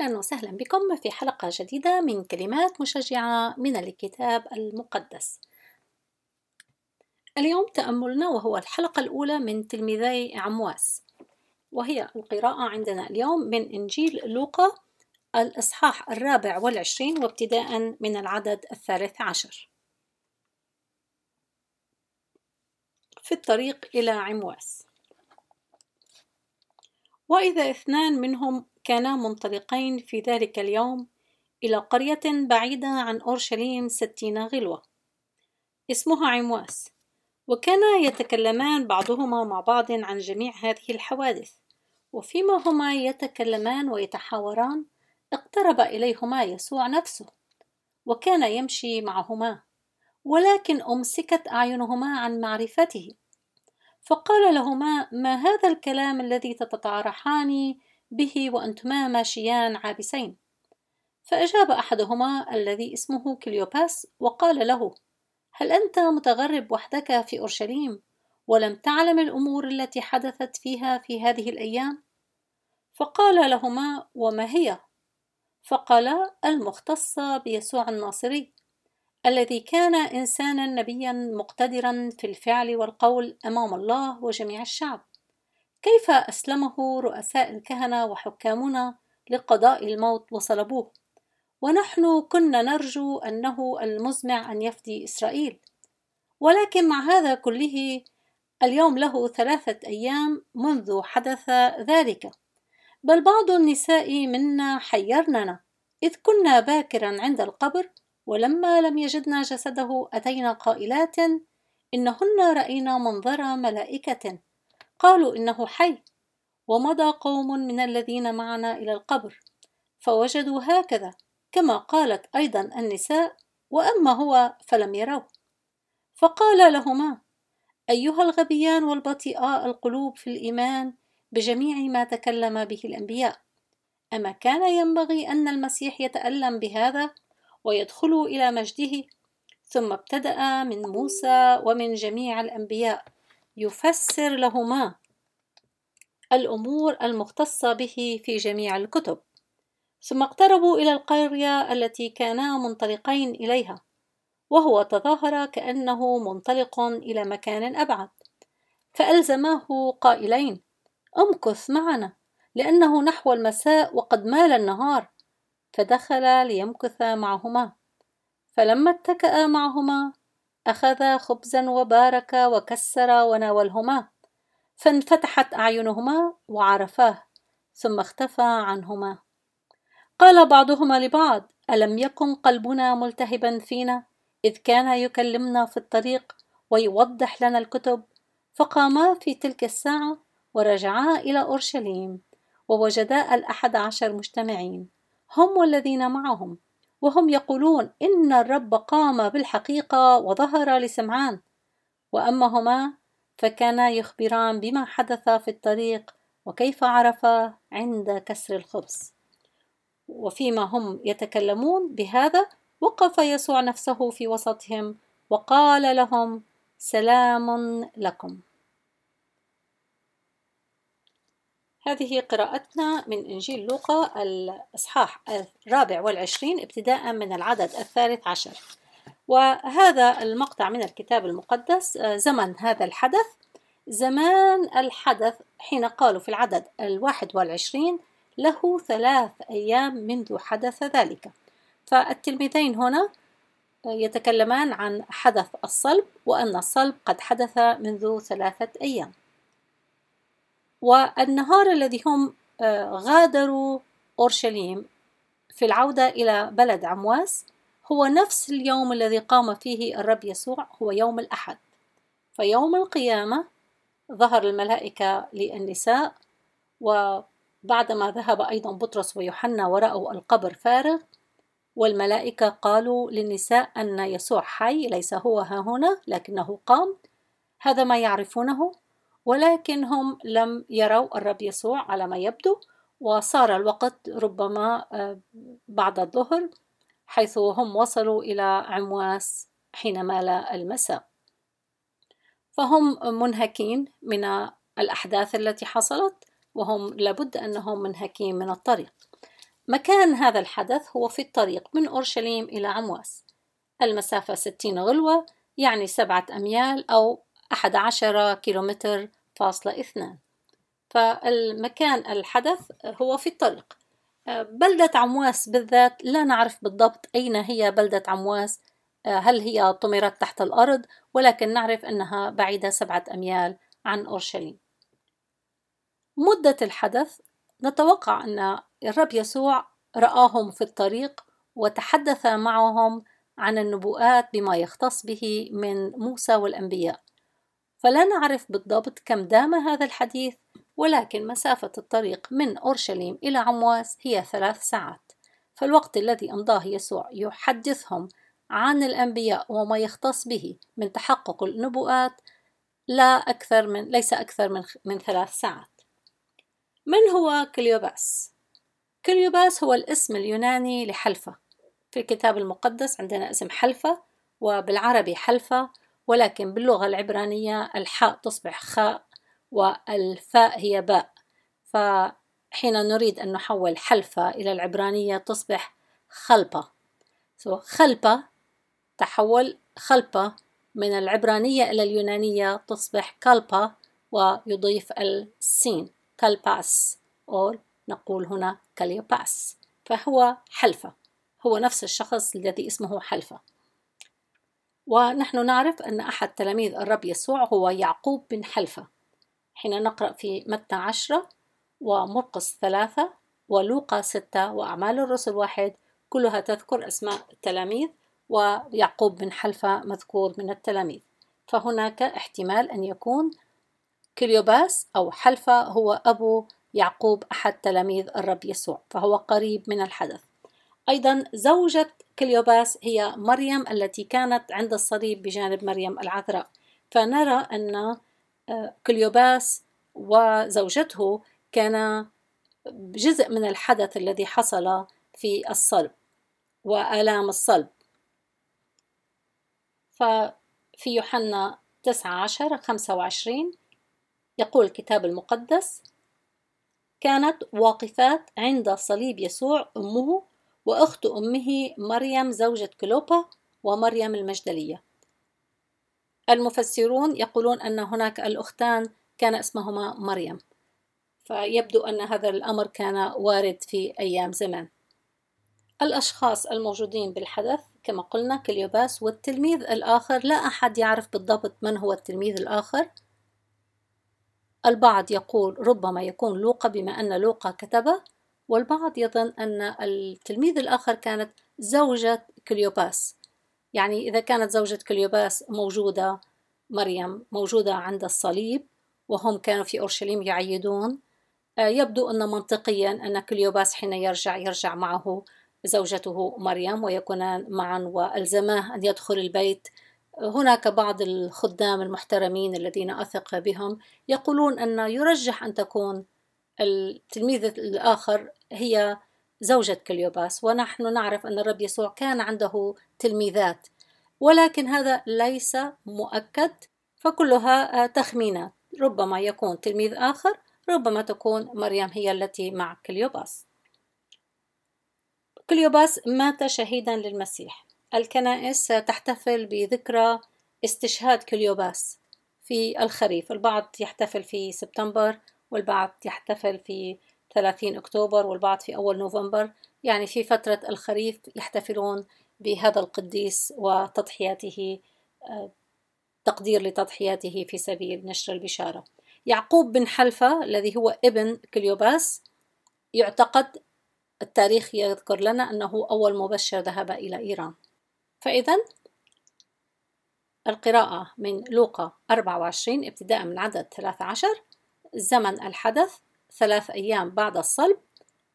أهلا وسهلا بكم في حلقة جديدة من كلمات مشجعة من الكتاب المقدس. اليوم تأملنا وهو الحلقة الأولى من تلميذي عمواس، وهي القراءة عندنا اليوم من إنجيل لوقا الإصحاح الرابع والعشرين وابتداء من العدد الثالث عشر. في الطريق إلى عمواس. وإذا اثنان منهم كانا منطلقين في ذلك اليوم إلى قرية بعيدة عن أورشليم ستين غلوة. اسمها عمواس وكانا يتكلمان بعضهما مع بعض عن جميع هذه الحوادث. وفيما هما يتكلمان ويتحاوران اقترب إليهما يسوع نفسه وكان يمشي معهما ولكن أمسكت أعينهما عن معرفته. فقال لهما ما هذا الكلام الذي تتطارحان به وأنتما ماشيان عابسين فأجاب أحدهما الذي اسمه كليوباس وقال له هل أنت متغرب وحدك في أورشليم ولم تعلم الأمور التي حدثت فيها في هذه الأيام؟ فقال لهما وما هي؟ فقال المختصة بيسوع الناصري الذي كان إنسانا نبيا مقتدرا في الفعل والقول أمام الله وجميع الشعب كيف أسلمه رؤساء الكهنة وحكامنا لقضاء الموت وصلبوه؟ ونحن كنا نرجو أنه المزمع أن يفدي إسرائيل. ولكن مع هذا كله اليوم له ثلاثة أيام منذ حدث ذلك. بل بعض النساء منا حيرننا إذ كنا باكرا عند القبر ولما لم يجدنا جسده أتينا قائلات إنهن رأينا منظر ملائكة. قالوا إنه حي ومضى قوم من الذين معنا إلى القبر فوجدوا هكذا كما قالت أيضا النساء وأما هو فلم يروه. فقال لهما أيها الغبيان والبطيئاء القلوب في الإيمان بجميع ما تكلم به الأنبياء أما كان ينبغي أن المسيح يتألم بهذا ويدخل إلى مجده ثم ابتدأ من موسى ومن جميع الأنبياء. يفسر لهما الأمور المختصة به في جميع الكتب. ثم اقتربوا إلى القرية التي كانا منطلقين إليها وهو تظاهر كأنه منطلق إلى مكان أبعد. فألزماه قائلين امكث معنا لأنه نحو المساء وقد مال النهار. فدخل ليمكث معهما. فلما اتكأ معهما أخذ خبزا وبارك وكسر وناولهما فانفتحت أعينهما وعرفاه ثم اختفى عنهما. قال بعضهما لبعض ألم يكن قلبنا ملتهبا فينا؟ إذ كان يكلمنا في الطريق ويوضح لنا الكتب فقاما في تلك الساعة ورجعا إلى أورشليم ووجدا الأحد عشر مجتمعين هم والذين معهم. وهم يقولون إن الرب قام بالحقيقة وظهر لسمعان. وأما هما فكانا يخبران بما حدث في الطريق وكيف عرفا عند كسر الخبز. وفيما هم يتكلمون بهذا وقف يسوع نفسه في وسطهم وقال لهم سلام لكم. هذه قراءتنا من إنجيل لوقا الإصحاح الرابع والعشرين ابتداء من العدد الثالث عشر. وهذا المقطع من الكتاب المقدس زمن هذا الحدث. زمان الحدث حين قالوا في العدد الواحد والعشرين له ثلاث أيام منذ حدث ذلك. فالتلميذين هنا يتكلمان عن حدث الصلب وأن الصلب قد حدث منذ ثلاثة أيام. والنهار الذي هم آه، غادروا أورشليم في العودة إلى بلد عمواس هو نفس اليوم الذي قام فيه الرب يسوع هو يوم الأحد. فيوم القيامة ظهر الملائكة للنساء وبعدما ذهب أيضا بطرس ويوحنا ورأوا القبر فارغ والملائكة قالوا للنساء أن يسوع حي ليس هو ها هنا لكنه قام. هذا ما يعرفونه ولكن هم لم يروا الرب يسوع على ما يبدو وصار الوقت ربما آه، بعد الظهر حيث هم وصلوا إلى عمواس حين مال المساء. فهم منهكين من الأحداث التي حصلت وهم لابد أنهم منهكين من الطريق. مكان هذا الحدث هو في الطريق من أورشليم إلى عمواس. المسافة 60 غلوة يعني سبعة أميال أو أحد عشر كيلومتر فاصلة اثنان. فالمكان الحدث هو في الطريق. بلدة عمواس بالذات لا نعرف بالضبط أين هي بلدة عمواس هل هي طمرت تحت الأرض ولكن نعرف أنها بعيدة سبعة أميال عن أورشليم. مدة الحدث نتوقع أن الرب يسوع رآهم في الطريق وتحدث معهم عن النبوءات بما يختص به من موسى والأنبياء. فلا نعرف بالضبط كم دام هذا الحديث ولكن مسافة الطريق من أورشليم إلى عمواس هي ثلاث ساعات فالوقت الذي أمضاه يسوع يحدثهم عن الأنبياء وما يختص به من تحقق النبوءات لا أكثر من ليس أكثر من من ثلاث ساعات. من هو كليوباس؟ كليوباس هو الاسم اليوناني لحلفة. في الكتاب المقدس عندنا اسم حلفة وبالعربي حلفة ولكن باللغة العبرانية الحاء تصبح خاء والفاء هي باء. فحين نريد أن نحول حلفة إلى العبرانية تصبح خلبة. So, خلبة تحول خلبة من العبرانية إلى اليونانية تصبح كالبا ويضيف السين كالباس أو نقول هنا كاليوباس. فهو حلفة. هو نفس الشخص الذي اسمه حلفة. ونحن نعرف أن أحد تلاميذ الرب يسوع هو يعقوب بن حلفة. حين نقرأ في متى عشرة ومرقس ثلاثة ولوقا ستة وأعمال الرسل واحد كلها تذكر أسماء التلاميذ ويعقوب بن حلفة مذكور من التلاميذ. فهناك احتمال أن يكون كليوباس أو حلفة هو أبو يعقوب أحد تلاميذ الرب يسوع فهو قريب من الحدث. أيضا زوجة كليوباس هي مريم التي كانت عند الصليب بجانب مريم العذراء. فنرى أن آه، كليوباس وزوجته كان جزء من الحدث الذي حصل في الصلب وآلام الصلب. ففي يوحنا تسعة عشر خمسة وعشرين يقول الكتاب المقدس كانت واقفات عند صليب يسوع أمه وأخت أمه مريم زوجة كلوبا ومريم المجدلية. المفسرون يقولون أن هناك الأختان كان اسمهما مريم. فيبدو أن هذا الأمر كان وارد في أيام زمان. الأشخاص الموجودين بالحدث كما قلنا كليوباس والتلميذ الآخر لا أحد يعرف بالضبط من هو التلميذ الآخر. البعض يقول ربما يكون لوقا بما أن لوقا كتبه. والبعض يظن أن التلميذ الآخر كانت زوجة كليوباس. يعني إذا كانت زوجة كليوباس موجودة مريم موجودة عند الصليب وهم كانوا في أورشليم يعيدون آه، يبدو أن منطقيا أن كليوباس حين يرجع يرجع معه زوجته مريم ويكونان معا وألزماه أن يدخل البيت. هناك بعض الخدام المحترمين الذين أثق بهم يقولون أن يرجح أن تكون التلميذ الآخر هي زوجة كليوباس ونحن نعرف أن الرب يسوع كان عنده تلميذات ولكن هذا ليس مؤكد فكلها تخمينات. ربما يكون تلميذ آخر ربما تكون مريم هي التي مع كليوباس. كليوباس مات شهيدا للمسيح. الكنائس تحتفل بذكرى استشهاد كليوباس في الخريف. البعض يحتفل في سبتمبر والبعض يحتفل في 30 أكتوبر والبعض في أول نوفمبر. يعني في فترة الخريف يحتفلون بهذا القديس وتضحياته آه، تقدير لتضحياته في سبيل نشر البشارة. يعقوب بن حلفة الذي هو ابن كليوباس يعتقد التاريخ يذكر لنا أنه أول مبشر ذهب إلى إيران. فإذا القراءة من لوقا 24 ابتداء من عدد 13 زمن الحدث ثلاث أيام بعد الصلب.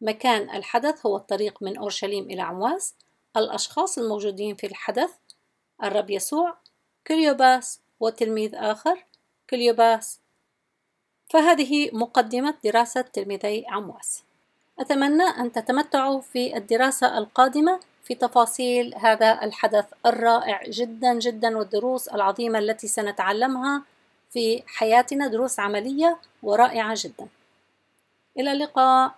مكان الحدث هو الطريق من أورشليم إلى عمواس الأشخاص الموجودين في الحدث الرب يسوع كليوباس وتلميذ آخر كليوباس. فهذه مقدمة دراسة تلميذي عمواس. أتمنى أن تتمتعوا في الدراسة القادمة في تفاصيل هذا الحدث الرائع جدا جدا والدروس العظيمة التي سنتعلمها في حياتنا دروس عملية ورائعة جدا. إلى اللقاء.